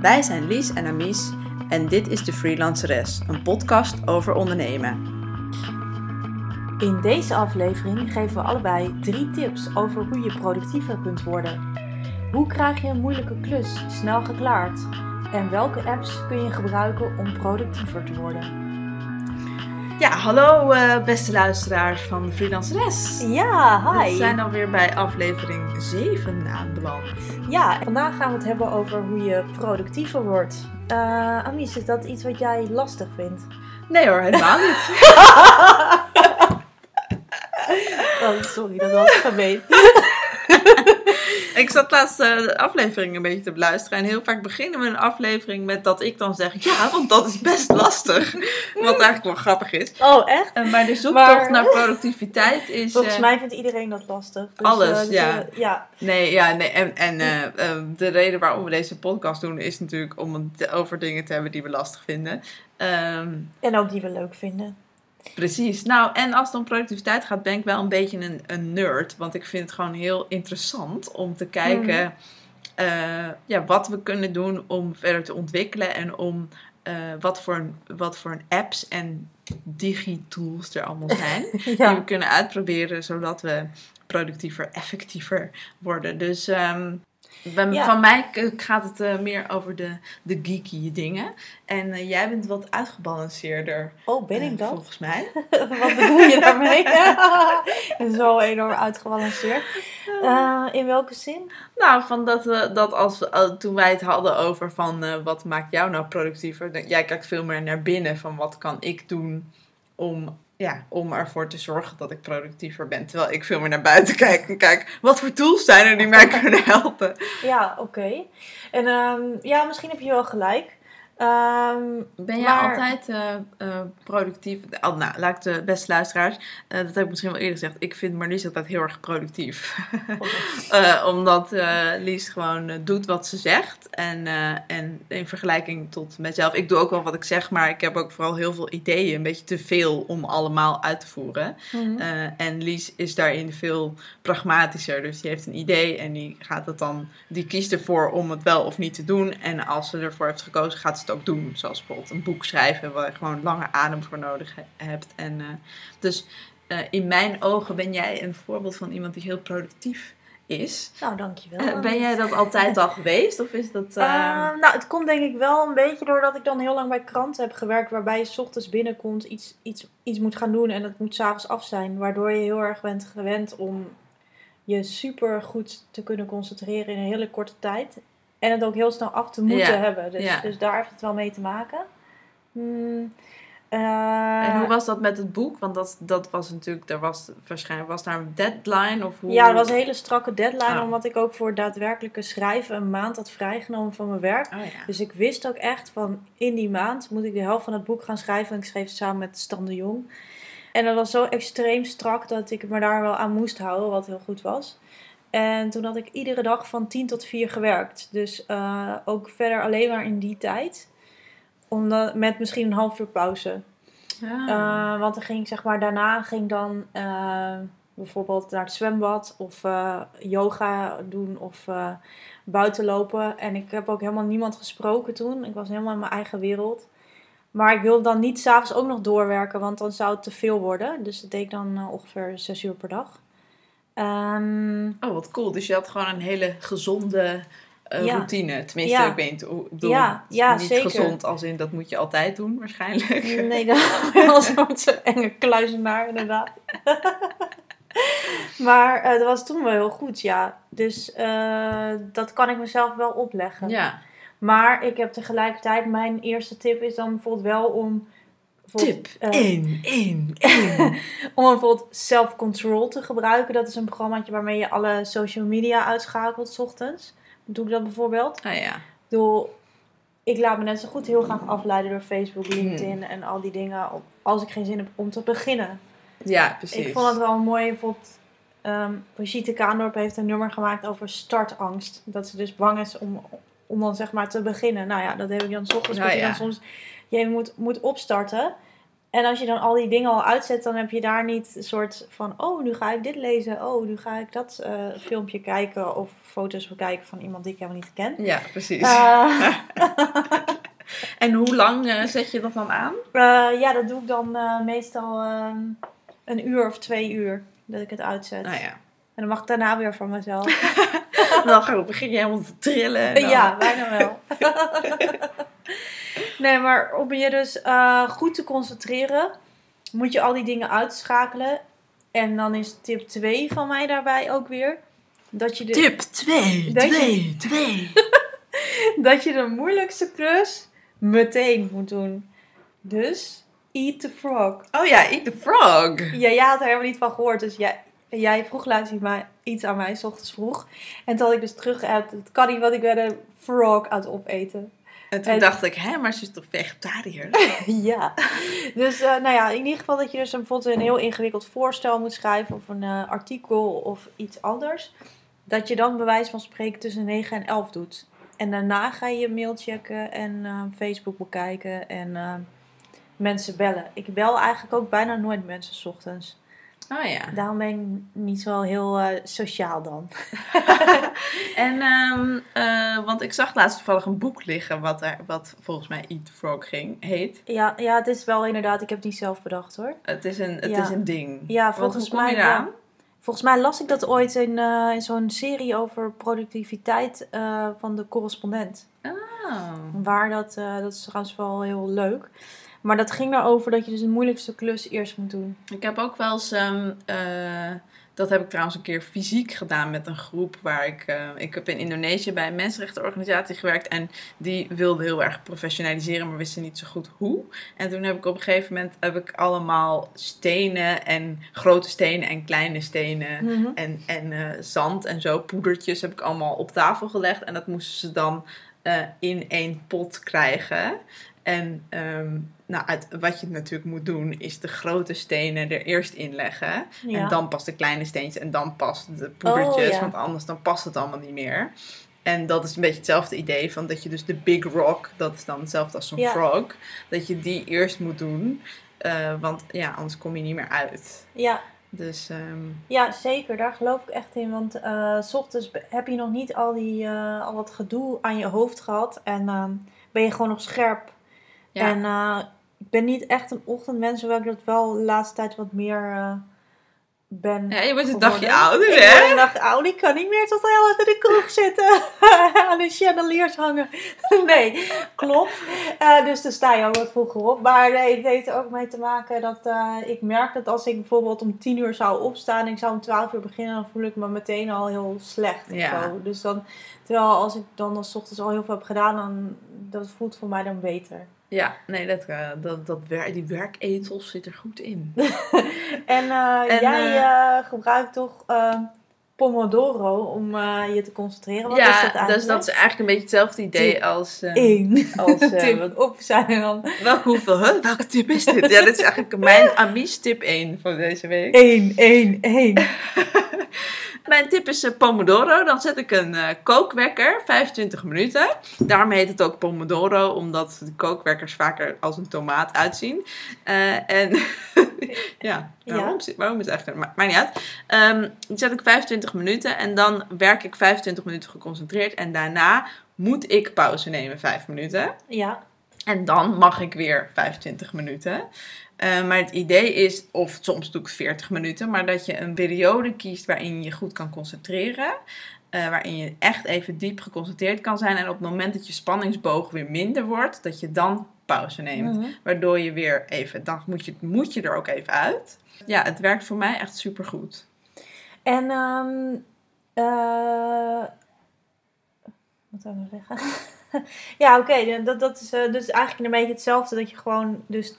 Wij zijn Lies en Amies en dit is de Freelanceres, een podcast over ondernemen. In deze aflevering geven we allebei drie tips over hoe je productiever kunt worden. Hoe krijg je een moeilijke klus snel geklaard? En welke apps kun je gebruiken om productiever te worden? Hallo uh, beste luisteraars van Freelanceres. Ja, hi. We zijn alweer bij aflevering 7 aanbeland. Ja, vandaag gaan we het hebben over hoe je productiever wordt. Uh, is dat iets wat jij lastig vindt? Nee hoor, helemaal niet. oh, sorry, dat was gemeen. ik zat laatst uh, de aflevering een beetje te beluisteren. En heel vaak beginnen we een aflevering met dat ik dan zeg: Ja, want dat is best lastig. Wat eigenlijk wel grappig is. Oh, echt? Uh, maar de zoektocht naar productiviteit is. Volgens uh, mij vindt iedereen dat lastig. Dus, alles, dus, ja. ja. Nee, ja, nee. En, en de reden waarom we deze podcast doen is natuurlijk om het over dingen te hebben die we lastig vinden. Um, en ook die we leuk vinden. Precies. Nou, en als het om productiviteit gaat, ben ik wel een beetje een, een nerd. Want ik vind het gewoon heel interessant om te kijken mm. uh, ja, wat we kunnen doen om verder te ontwikkelen. En om uh, wat, voor, wat voor apps en digitools er allemaal zijn. ja. Die we kunnen uitproberen, zodat we productiever, effectiever worden. Dus um, van mij gaat het uh, meer over de, de geeky dingen. En uh, jij bent wat uitgebalanceerder. Oh, ben ik uh, dat? Volgens mij. wat bedoel je daarmee? Zo enorm uitgebalanceerd. in welke zin? Nou, van dat, dat als toen wij het hadden over van wat maakt jou nou productiever. Jij kijkt veel meer naar binnen van wat kan ik doen om ja, om ervoor te zorgen dat ik productiever ben. Terwijl ik veel meer naar buiten kijk en kijk, wat voor tools zijn er die mij kunnen helpen? Ja, oké. En um, ja, misschien heb je wel gelijk. Um, ben jij maar... altijd uh, uh, productief? Oh, nou, laat ik de beste luisteraars. Uh, dat heb ik misschien wel eerder gezegd. Ik vind Marlies altijd heel erg productief. Omdat Lies gewoon doet wat ze zegt. En, en in vergelijking tot mezelf. Ik doe ook wel wat ik zeg, maar ik heb ook vooral heel veel ideeën. Een beetje te veel om allemaal uit te voeren. Mm -hmm. en Lies is daarin veel pragmatischer. Dus die heeft een idee en die gaat het dan. Die kiest ervoor om het wel of niet te doen. En als ze ervoor heeft gekozen, gaat ze ook doen. Zoals bijvoorbeeld een boek schrijven waar je gewoon lange adem voor nodig hebt. En, uh, dus uh, in mijn ogen ben jij een voorbeeld van iemand die heel productief is. Nou, dankjewel. Uh, ben jij dat altijd al geweest? Of is dat... nou, het komt denk ik wel een beetje doordat ik dan heel lang bij kranten heb gewerkt. Waarbij je s ochtends binnenkomt, iets, iets, iets moet gaan doen en het moet s'avonds af zijn. Waardoor je heel erg bent gewend om je super goed te kunnen concentreren in een hele korte tijd. En het ook heel snel af te moeten ja. hebben. Dus, ja. dus daar heeft het wel mee te maken. Hmm, uh, en hoe was dat met het boek? Want dat, dat was natuurlijk, er was waarschijnlijk was daar een deadline of hoe? Ja, er was een hele strakke deadline, oh. omdat ik ook voor daadwerkelijke schrijven een maand had vrijgenomen van mijn werk. Oh, ja. Dus ik wist ook echt van in die maand moet ik de helft van het boek gaan schrijven. En ik schreef het samen met Stan de Jong. En dat was zo extreem strak dat ik me daar wel aan moest houden, wat heel goed was. En toen had ik iedere dag van 10 tot 4 gewerkt. Dus uh, ook verder alleen maar in die tijd. Omdat, met misschien een half uur pauze. Ah. Uh, want dan ging zeg maar, daarna ging dan uh, bijvoorbeeld naar het zwembad of yoga doen of buiten lopen. En ik heb ook helemaal niemand gesproken toen. Ik was helemaal in mijn eigen wereld. Maar ik wilde dan niet s'avonds ook nog doorwerken, want dan zou het te veel worden. Dus dat deed ik dan ongeveer 6 uur per dag. Um, oh, wat cool. Dus je had gewoon een hele gezonde uh, ja. routine. Tenminste, ja. ik weet bedoel, ja, ja, niet zeker. gezond als in dat moet je altijd doen waarschijnlijk. Nee, dat was zo'n enge kluizenaar inderdaad. maar uh, dat was toen wel heel goed, ja. Dus uh, dat kan ik mezelf wel opleggen. Ja. Maar ik heb tegelijkertijd, mijn eerste tip is dan bijvoorbeeld wel om Tip 1, 1, 1. Om bijvoorbeeld self-control te gebruiken. Dat is een programmaatje waarmee je alle social media uitschakelt s ochtends. Doe ik dat bijvoorbeeld? Ah ja. Doe, ik laat me net zo goed heel graag afleiden door Facebook, LinkedIn hmm. en al die dingen. Als ik geen zin heb om te beginnen. Ja, precies. Ik vond het wel mooi. Bijvoorbeeld, um, Brigitte Kaandorp heeft een nummer gemaakt over startangst. Dat ze dus bang is om, om dan zeg maar te beginnen. Nou ja, dat heb ik dan s ochtends. Nou, ja. dan soms je moet, moet opstarten. En als je dan al die dingen al uitzet, dan heb je daar niet een soort van... Oh, nu ga ik dit lezen. Oh, nu ga ik dat eh, filmpje kijken. Of foto's bekijken van iemand die ik helemaal niet ken. Ja, precies. Eh, en hoe lang eh, zet je dat dan aan? ja, dat doe ik dan meestal ehm, een uur of twee uur. Dat ik het uitzet. Nou ja. En dan mag ik daarna weer van mezelf. Dan begin je helemaal te trillen. dan- Ja, bijna wel. nee, maar om je dus eh, goed te concentreren, moet je al die dingen uitschakelen. En dan is tip 2 van mij daarbij ook weer. Dat je de, Tip 2, Dat je- 2, 2. dat je de moeilijkste klus meteen moet doen. Dus, eat the frog. Oh ja, eat the frog. Ja, jij had er helemaal niet van gehoord. Dus jij, jij vroeg laatst iets aan mij, s ochtends vroeg. En toen had ik dus terug uit, het kan niet, want ik ben een frog aan het opeten. En toen En- dacht ik, hè, maar ze is toch vegetariër? Ja, dus eh, nou ja, in ieder geval dat je dus een, bijvoorbeeld een heel ingewikkeld voorstel moet schrijven of een eh, artikel of iets anders. Dat je dan bij wijze van spreken tussen 9 en 11 doet. En daarna ga je je mail checken en eh, Facebook bekijken en mensen bellen. Ik bel eigenlijk ook bijna nooit mensen 's ochtends. Oh ja. Daarom ben ik niet zo heel eh, sociaal dan. En, ehm, eh, want ik zag laatst toevallig een boek liggen wat, er, wat volgens mij Eat Frog ging, heet. Ja, ja, het is wel inderdaad, ik heb het niet zelf bedacht hoor. Het is een, het Ja. is een ding. Ja, volgens mij wel. Volgens mij las ik dat ooit in, eh, in zo'n serie over productiviteit van de correspondent. Oh. Waar dat, dat is trouwens wel heel leuk. Maar dat ging erover dat je dus de moeilijkste klus eerst moet doen. Ik heb ook wel eens, ehm, eh, dat heb ik trouwens een keer fysiek gedaan met een groep waar ik, eh, ik heb in Indonesië bij een mensenrechtenorganisatie gewerkt en die wilde heel erg professionaliseren, maar wisten niet zo goed hoe. En toen heb ik op een gegeven moment heb ik allemaal stenen en grote stenen en kleine stenen en, en eh, zand en zo, poedertjes heb ik allemaal op tafel gelegd en dat moesten ze dan in één pot krijgen. En ehm, nou, uit, wat je natuurlijk moet doen, is de grote stenen er eerst in leggen. Ja. En dan pas de kleine steentjes en dan pas de poedertjes. Oh, ja. Want anders dan past het allemaal niet meer. En dat is een beetje hetzelfde idee van dat je dus de big rock, dat is dan hetzelfde als zo'n Ja. frog, dat je die eerst moet doen. Eh, want ja, anders kom je niet meer uit. Ja, Dus ehm, ja, zeker. Daar geloof ik echt in. Want eh, s ochtends heb je nog niet al, die, eh, al dat gedoe aan je hoofd gehad. En ehm, ben je gewoon nog scherp. Ja. En eh, ik ben niet echt een ochtendmens, hoewel ik dat wel de laatste tijd wat meer eh, ben. ja, je wordt een geworden. dagje ouder, Ik hè? een dag ouder. Ik kan niet meer tot heel in de kroeg zitten. aan de chandeliers hangen. nee, klopt. Eh, dus dan sta je ook wat vroeger op. Maar nee, het heeft er ook mee te maken dat ik merk dat als ik bijvoorbeeld om 10 uur zou opstaan en ik zou om 12 uur beginnen, dan voel ik me meteen al heel slecht. Ja. zo. Dus dan, terwijl als ik dan als ochtends al heel veel heb gedaan, dan dat voelt voor mij dan beter. Ja, nee, dat, eh, dat, dat wer die werketels zit er goed in. En, eh, En, jij eh, gebruikt toch Pomodoro om je te concentreren? Wat ja, is dat eigenlijk? dus dat is eigenlijk een beetje hetzelfde idee Tip als... Eén. als tip wat- op zijn en dan welke hoeveel? Huh? Welke tip is dit? Ja, dit is eigenlijk mijn Amis tip 1 van deze week. één, één, één. Mijn tip is eh, Pomodoro. Dan zet ik een eh, kookwekker, 25 minuten. Daarom heet het ook Pomodoro, omdat de kookwekkers vaker als een tomaat uitzien. Eh, en ja, waarom, Ja. waarom is het eigenlijk... Ma maakt niet uit. Ehm, dan zet ik 25 minuten en dan werk ik 25 minuten geconcentreerd. En daarna moet ik pauze nemen, 5 minuten. Ja, En dan mag ik weer 25 minuten. Eh, maar het idee is, of soms doe ik 40 minuten, maar dat je een periode kiest waarin je goed kan concentreren. eh, waarin je echt even diep geconcentreerd kan zijn. En op het moment dat je spanningsboog weer minder wordt, dat je dan pauze neemt. Mhm. Waardoor je weer even, dan moet je, moet je er ook even uit. Ja, het werkt voor mij echt super goed. En, ehm eh wat zou ik nou zeggen? ja, oké, dat, dat is dus eigenlijk een beetje hetzelfde. Dat je gewoon dus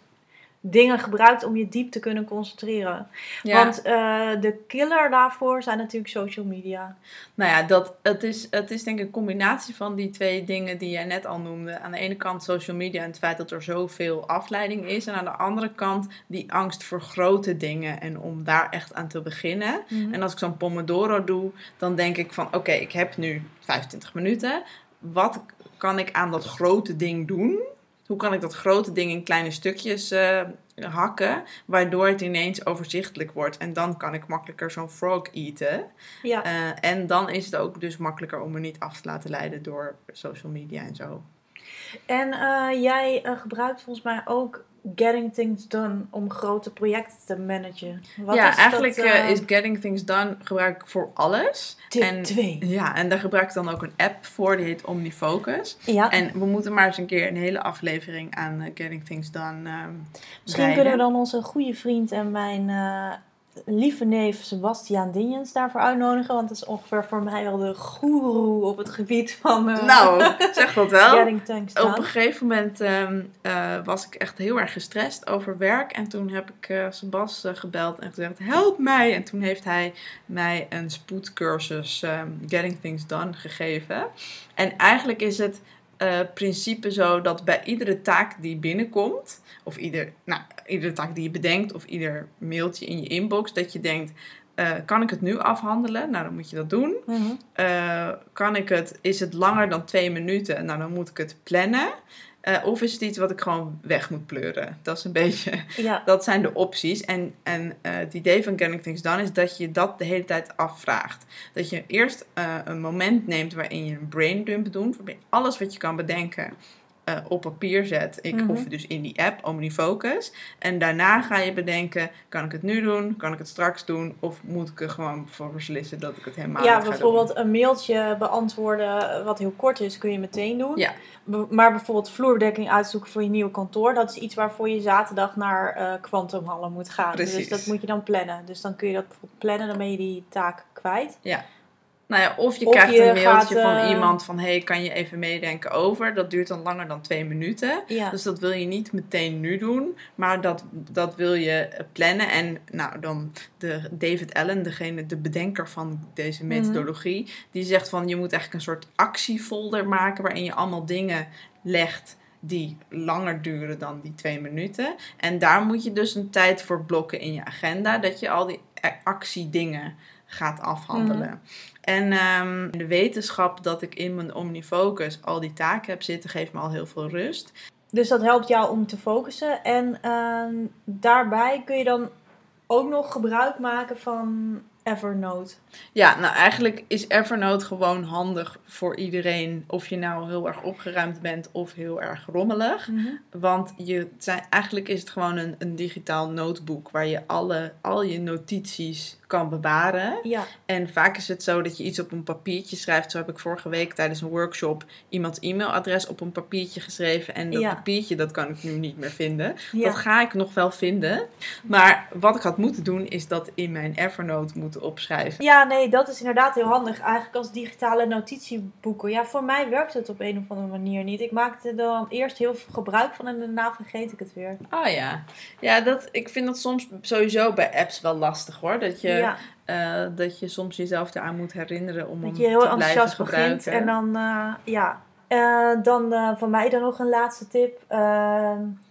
dingen gebruikt om je diep te kunnen concentreren. Ja. Want eh, de killer daarvoor zijn natuurlijk social media. Nou ja, dat, het, is, het is denk ik een combinatie van die twee dingen die jij net al noemde. Aan de ene kant social media en het feit dat er zoveel afleiding is. En aan de andere kant die angst voor grote dingen en om daar echt aan te beginnen. En als ik zo'n Pomodoro doe, dan denk ik van oké, ik heb nu 25 minuten. Wat kan ik aan dat grote ding doen? Hoe kan ik dat grote ding in kleine stukjes eh, hakken, waardoor het ineens overzichtelijk wordt. En dan kan ik makkelijker zo'n frog eten. Ja. Eh, en dan is het ook dus makkelijker om me niet af te laten leiden door social media en zo. En eh, jij eh, gebruikt volgens mij ook Getting Things Done om grote projecten te managen. Wat ja, is eigenlijk dat, eh, eh, is Getting Things Done gebruik ik voor alles. tip en- 2. Ja, en daar gebruik ik dan ook een app voor, die heet OmniFocus. Ja, En we moeten maar eens een keer een hele aflevering aan Getting Things Done ehm misschien kunnen we dan onze goede vriend en mijn lieve neef Sebastiaan Dinjens daarvoor uitnodigen. Want dat is ongeveer voor mij wel de goeroe op het gebied van eh, Nou, zeg dat wel. Op een gegeven moment ehm, eh, was ik echt heel erg gestrest over werk. En toen heb ik Sebas eh, gebeld en gezegd: Help mij! En toen heeft hij mij een spoedcursus ehm, Getting Things Done gegeven. En eigenlijk is het principe zo dat bij iedere taak die binnenkomt, of ieder, nou, iedere taak die je bedenkt, of ieder mailtje in je inbox, dat je denkt: eh, Kan ik het nu afhandelen? Nou, dan moet je dat doen. Mhm. Eh, kan ik het, is het langer dan twee minuten? Nou, dan moet ik het plannen. Eh, of is het iets wat ik gewoon weg moet pleuren? Dat is een beetje, Ja, dat zijn de opties. En, en het idee van Getting Things Done is dat je dat de hele tijd afvraagt. Dat je eerst een moment neemt waarin je een brain dump doet. Waarbij alles wat je kan bedenken eh, op papier zet. Ik, Mhm. Of dus in die app, OmniFocus. En daarna ga je bedenken, kan ik het nu doen? Kan ik het straks doen? Of moet ik er gewoon voor beslissen dat ik het helemaal ja niet ga bijvoorbeeld een mailtje beantwoorden wat heel kort is, kun je meteen doen. Ja. Be- Maar bijvoorbeeld vloerbedekking uitzoeken voor je nieuwe kantoor, dat is iets waarvoor je zaterdag naar eh Quantumhallen moet gaan. Dus Precies. dat moet je dan plannen. Dus dan kun je dat bijvoorbeeld plannen, dan ben je die taak kwijt. Nou ja, of je Of krijgt je een mailtje gaat, van eh, iemand van... hey, kan je even meedenken over? Dat duurt dan langer dan twee minuten. Ja. Dus dat wil je niet meteen nu doen. Maar dat, dat wil je plannen. En nou, dan de David Allen, degene, de bedenker van deze Mhm. methodologie... die zegt van, je moet eigenlijk een soort actiefolder maken... waarin je allemaal dingen legt die langer duren dan die twee minuten. En daar moet je dus een tijd voor blokken in je agenda... dat je al die actiedingen gaat afhandelen. En ehm, de wetenschap dat ik in mijn OmniFocus al die taken heb zitten, geeft me al heel veel rust. Dus dat helpt jou om te focussen. En ehm, daarbij kun je dan ook nog gebruik maken van Evernote. Ja, nou eigenlijk is Evernote gewoon handig voor iedereen. Of je nou heel erg opgeruimd bent of heel erg rommelig. Want je, zijn, eigenlijk is het gewoon een, een digitaal notebook waar je alle, al je notities kan bewaren. Ja, En vaak is het zo dat je iets op een papiertje schrijft. Zo heb ik vorige week tijdens een workshop iemands e-mailadres op een papiertje geschreven. En dat Ja. papiertje, dat kan ik nu niet meer vinden. ja. Dat ga ik nog wel vinden. Maar wat ik had moeten doen, is dat in mijn Evernote moeten opschrijven. Ja, nee, dat is inderdaad heel handig. Eigenlijk als digitale notitieboeken. Ja, voor mij werkt het op een of andere manier niet. Ik maakte er dan eerst heel veel gebruik van en daarna vergeet ik het weer. Oh ja. Ja, dat, ik vind dat soms sowieso bij apps wel lastig hoor. Dat je, ja, eh, dat je soms jezelf eraan moet herinneren om dat je heel te blijven enthousiast begint en dan, eh, ja. Eh, dan van mij dan nog een laatste tip.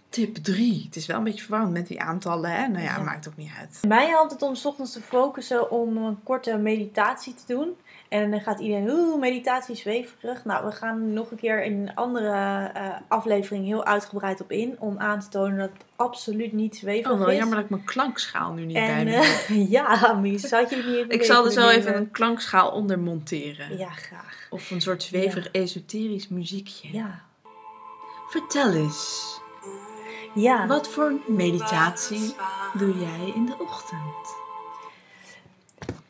Tip 3. Het is wel een beetje verwarrend met die aantallen, hè? Nou ja, Ja. maakt ook niet uit. Mij helpt het om 's ochtends te focussen om een korte meditatie te doen. En dan gaat iedereen, oeh, meditatie zweverig. Nou, we gaan nog een keer in een andere eh, aflevering heel uitgebreid op in. Om aan te tonen dat het absoluut niet zweverig Oh, wel is. jammer dat ik mijn klankschaal nu niet bij me eh, heb. ja, Mies, zou je niet even Ik zal er zo kunnen even een klankschaal onder monteren. Ja, graag. Of een soort zweverig esoterisch muziekje. Ja. Vertel eens, Ja. wat voor meditatie doe jij in de ochtend?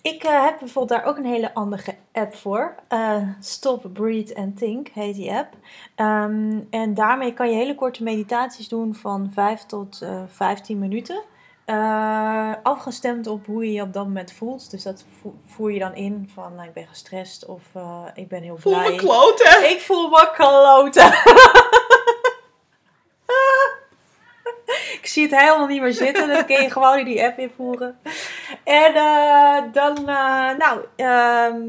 Ik eh, heb bijvoorbeeld daar ook een hele handige app voor. Eh, Stop, Breathe and Think heet die app. Ehm, en daarmee kan je hele korte meditaties doen van 5 tot eh 15 minuten. Afgestemd op hoe je je op dat moment voelt. Dus dat vo- voer je dan in van nou, ik ben gestrest of ik ben heel Voel blij. me kloten! Ik voel me kloten. ik zie het helemaal niet meer zitten. Dan kun je gewoon in die app invoeren. En eh, dan eh, nou, ehm,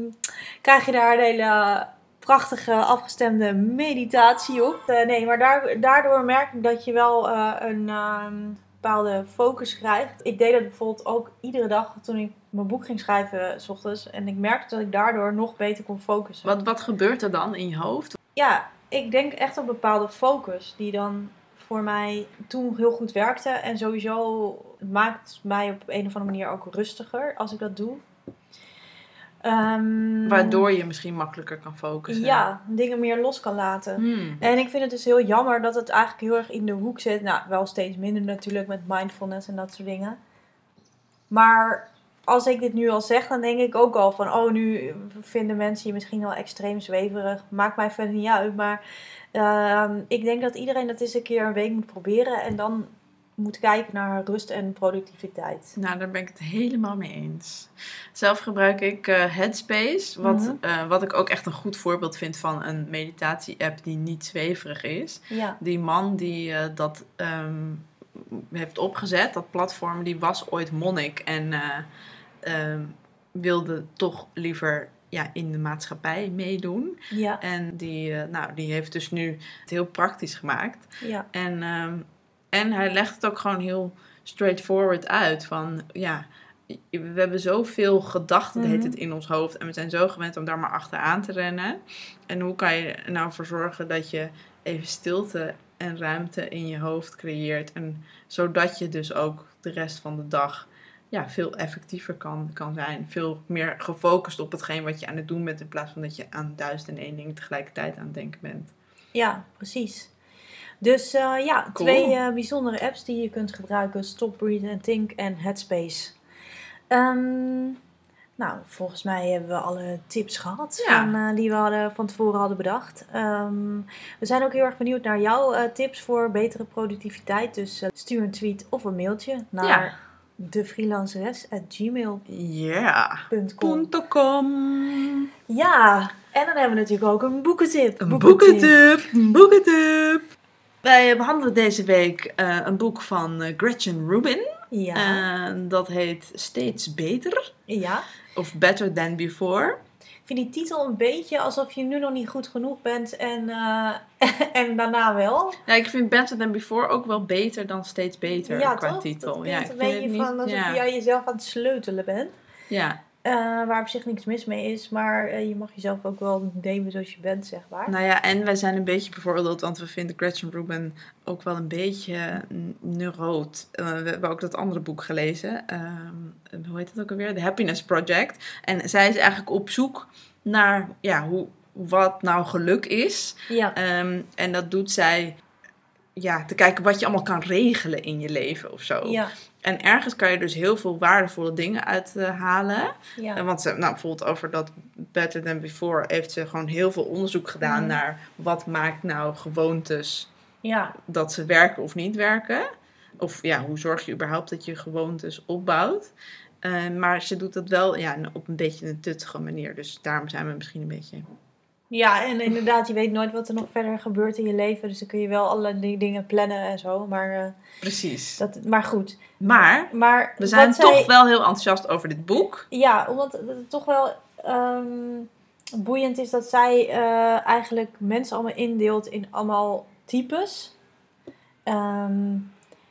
krijg je daar een hele prachtige afgestemde meditatie op. Eh, nee, maar daar, daardoor merk ik dat je wel een ehm, bepaalde focus krijgt. Ik deed dat bijvoorbeeld ook iedere dag toen ik mijn boek ging schrijven s ochtends. En ik merkte dat ik daardoor nog beter kon focussen. Wat, wat gebeurt er dan in je hoofd? Ja, ik denk echt op bepaalde focus die dan voor mij toen heel goed werkte. En sowieso maakt mij op een of andere manier ook rustiger als ik dat doe. Ehm, Waardoor je misschien makkelijker kan focussen. Ja, dingen meer los kan laten. Hmm. En ik vind het dus heel jammer dat het eigenlijk heel erg in de hoek zit. Nou, wel steeds minder natuurlijk met mindfulness en dat soort dingen. Maar als ik dit nu al zeg, dan denk ik ook al van... Oh, nu vinden mensen je misschien wel extreem zweverig. Maakt mij verder niet uit. Maar ehm, ik denk dat iedereen dat eens een keer een week moet proberen. En dan moet kijken naar rust en productiviteit. Nou, daar ben ik het helemaal mee eens. Zelf gebruik ik eh, Headspace, wat, Mhm. eh, wat ik ook echt een goed voorbeeld vind van een meditatie-app die niet zweverig is. Ja, Die man die eh, dat ehm, heeft opgezet, dat platform, die was ooit monnik en eh, ehm, wilde toch liever ja, in de maatschappij meedoen. ja, En die, eh, nou, die heeft dus nu het heel praktisch gemaakt. ja. En, ehm, en hij legt het ook gewoon heel straightforward uit. Van ja, we hebben zoveel gedachten hele Mhm. tijd in ons hoofd. En we zijn zo gewend om daar maar achteraan te rennen. En hoe kan je er nou voor zorgen dat je even stilte en ruimte in je hoofd creëert. En zodat je dus ook de rest van de dag ja, veel effectiever kan, kan zijn. Veel meer gefocust op hetgeen wat je aan het doen bent. In plaats van dat je aan duizend en één ding tegelijkertijd aan het denken bent. Ja, precies. Dus eh, ja, Cool. twee eh, bijzondere apps die je kunt gebruiken. Stop, Breathe and Think en Headspace. Ehm, nou, volgens mij hebben we alle tips gehad Ja. van, eh, die we hadden, van tevoren hadden bedacht. Ehm, we zijn ook heel erg benieuwd naar jouw tips voor betere productiviteit. Dus stuur een tweet of een mailtje naar Ja. defreelanceres.gmail.com Ja. .com. Ja, en dan hebben we natuurlijk ook een boekentip. Een boekentip. Een boekentip. Wij behandelen deze week eh, een boek van eh, Gretchen Rubin. Ja, En dat heet Steeds Beter. ja. Of Better Than Before. Ik vind die titel een beetje alsof je nu nog niet goed genoeg bent en, eh, en daarna wel. Ja, ik vind Better Than Before ook wel beter dan Steeds Beter ja, qua toch? titel. Dat ja, ik een vind beetje van alsof ja. jij jezelf aan het sleutelen bent. Ja, Eh, waar op zich niks mis mee is, maar eh, je mag jezelf ook wel nemen zoals je bent, zeg maar. nou ja, en wij zijn een beetje bevoordeeld, want we vinden Gretchen Rubin ook wel een beetje neuroot. Eh, we hebben ook dat andere boek gelezen. ehm, hoe heet het ook alweer? The Happiness Project. En zij is eigenlijk op zoek naar ja, hoe, wat nou geluk is. Ja, Ehm, en dat doet zij ja, te kijken wat je allemaal kan regelen in je leven of zo. ja, En ergens kan je dus heel veel waardevolle dingen uithalen. ja. Want ze, nou, bijvoorbeeld over dat Better Than Before heeft ze gewoon heel veel onderzoek gedaan Mhm. naar wat maakt nou gewoontes ja, dat ze werken of niet werken. Of ja, hoe zorg je überhaupt dat je gewoontes opbouwt. Eh, maar ze doet dat wel ja, op een beetje een tuttige manier. Dus daarom zijn we misschien een beetje... ja, en inderdaad, je weet nooit wat er nog verder gebeurt in je leven. Dus dan kun je wel allerlei dingen plannen en zo. Maar, eh, Precies. dat, maar goed. Maar Maar we zijn toch zij- wel heel enthousiast over dit boek. Ja, omdat het toch wel ehm, boeiend is dat zij eh, eigenlijk mensen allemaal indeelt in allemaal types. Ehm,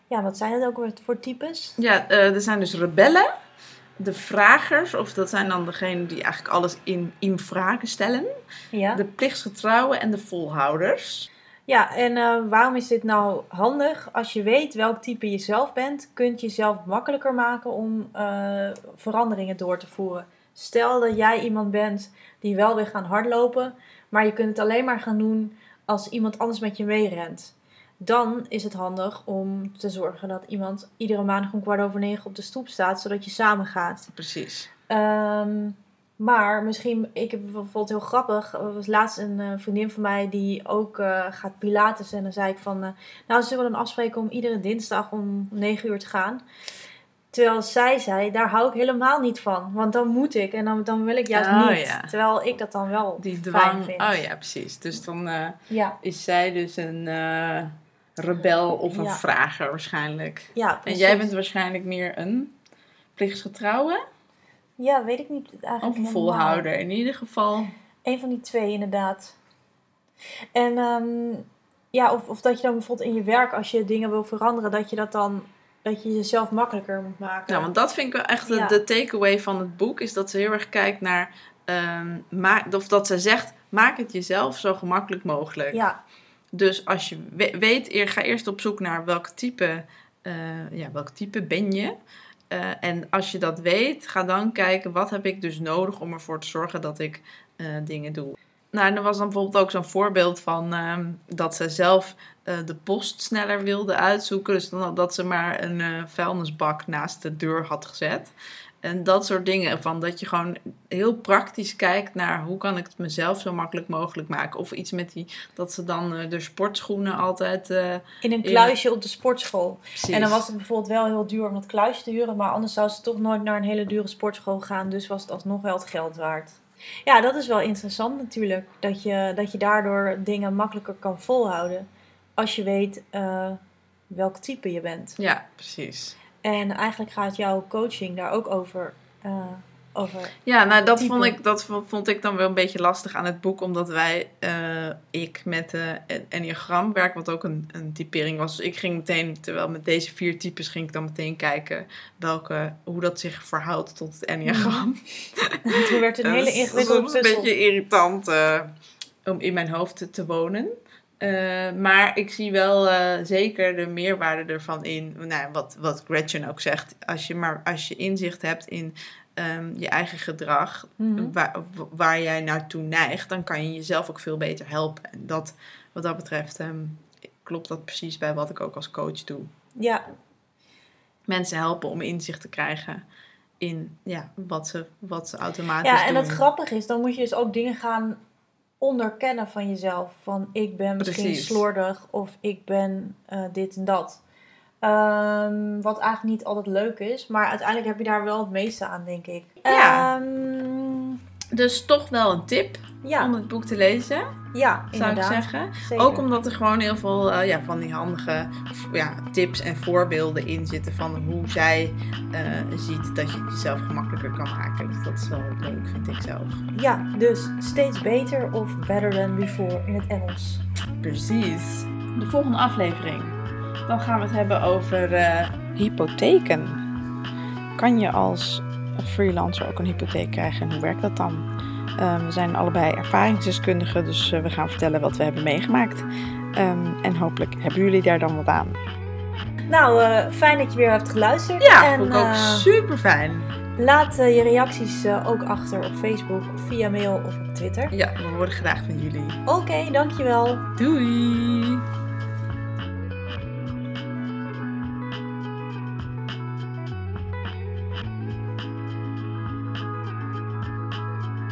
ja, wat zijn het ook voor types? Ja, eh, er zijn dus rebellen, de vragers, of dat zijn dan degenen die eigenlijk alles in, in vragen stellen. Ja, De plichtsgetrouwen en de volhouders. ja en eh, waarom is dit nou handig? Als je weet welk type je zelf bent, kun je jezelf makkelijker maken om eh, veranderingen door te voeren. Stel dat jij iemand bent die wel weer gaan hardlopen, maar je kunt het alleen maar gaan doen als iemand anders met je meerent. Dan is het handig om te zorgen dat iemand iedere maandag om kwart over negen op de stoep staat, zodat je samen gaat. Precies. Ehm, maar misschien, ik heb bijvoorbeeld heel grappig, er was laatst een eh, vriendin van mij die ook eh, gaat pilates. En dan zei ik van, eh, nou zullen we dan afspreken om iedere dinsdag om 9 uur te gaan. Terwijl zij zei, daar hou ik helemaal niet van. Want dan moet ik en dan, dan wil ik juist Oh, niet. ja. Terwijl ik dat dan wel Die fijn dwang. vind. Oh ja, precies. Dus dan Ja, is zij dus een rebel of een Ja. vrager waarschijnlijk. ja En precies. jij bent waarschijnlijk meer een plichtsgetrouwe Ja, weet ik niet eigenlijk of een volhouder. In ieder geval. Een van die twee, inderdaad. En ehm, ja, of, of dat je dan bijvoorbeeld in je werk, als je dingen wil veranderen, dat je dat dan, dat je jezelf makkelijker moet maken. Nou, want dat vind ik wel echt de, Ja. de takeaway van het boek. Is dat ze heel erg kijkt naar. maak, of dat ze zegt: maak het jezelf zo gemakkelijk mogelijk. Ja, dus als je we- weet, ga eerst op zoek naar welk type, eh, ja, welk type ben je. Eh, en als je dat weet, ga dan kijken wat heb ik dus nodig om ervoor te zorgen dat ik eh, dingen doe. Nou, er was dan bijvoorbeeld ook zo'n voorbeeld van ehm, dat ze zelf de post sneller wilde uitzoeken. Dus dan, dat ze maar een vuilnisbak naast de deur had gezet. En dat soort dingen. Van dat je gewoon heel praktisch kijkt naar hoe kan ik het mezelf zo makkelijk mogelijk maken. Of iets met die, dat ze dan eh, de sportschoenen altijd... eh, In een kluisje op de sportschool. precies. En dan was het bijvoorbeeld wel heel duur om dat kluisje te huren. Maar anders zou ze toch nooit naar een hele dure sportschool gaan. Dus was het alsnog wel het geld waard. Ja, dat is wel interessant natuurlijk. Dat je, dat je daardoor dingen makkelijker kan volhouden. Als je weet eh, welk type je bent. Ja, precies. En eigenlijk gaat jouw coaching daar ook over. eh, over. Ja, nou dat Type. vond, ik, dat vo- vond ik dan wel een beetje lastig aan het boek. Omdat wij, eh, ik met de Enneagram werk, wat ook een, een typering was. Dus ik ging meteen, terwijl met deze vier types ging ik dan meteen kijken welke, hoe dat zich verhoudt tot het Enneagram. Toen werd het een hele dat is ingewikkelde soms een puzzel. beetje irritant om in mijn hoofd te, te wonen. Eh, maar ik zie wel eh, zeker de meerwaarde ervan in. Nou, wat, wat Gretchen ook zegt. Als je, maar als je inzicht hebt in ehm, je eigen gedrag, Mhm. waar, waar jij naartoe neigt, dan kan je jezelf ook veel beter helpen. En dat, wat dat betreft ehm, klopt dat precies bij wat ik ook als coach doe. Ja, Mensen helpen om inzicht te krijgen in ja, wat, ze, wat ze automatisch ja, en doen. het grappige is, dan moet je dus ook dingen gaan onderkennen van jezelf. Van ik ben misschien Precies. slordig of ik ben eh, dit en dat. Ehm, wat eigenlijk niet altijd leuk is, maar uiteindelijk heb je daar wel het meeste aan, denk ik. Ja. Ehm, Dus toch wel een tip om het boek te lezen, ja, zou inderdaad. ik zeggen. Zeker. Ook omdat er gewoon heel veel eh, ja, van die handige ja, tips en voorbeelden in zitten van hoe zij eh, ziet dat je het jezelf gemakkelijker kan maken. Dus dat is wel leuk, vind ik zelf. Ja, dus steeds beter of better than before in het Engels. Precies. De volgende aflevering. Dan gaan we het hebben over eh, hypotheken. Kan je als freelancer ook een hypotheek krijgen en hoe werkt dat dan? Ehm, we zijn allebei ervaringsdeskundigen, dus eh, we gaan vertellen wat we hebben meegemaakt. Ehm, en hopelijk hebben jullie daar dan wat aan. Nou, eh, fijn dat je weer hebt geluisterd. Ja, en, vond ik ook eh, super fijn. Laat je reacties eh, ook achter op Facebook, via mail of op Twitter. Ja, we horen graag van jullie. Oké, dankjewel. Doei!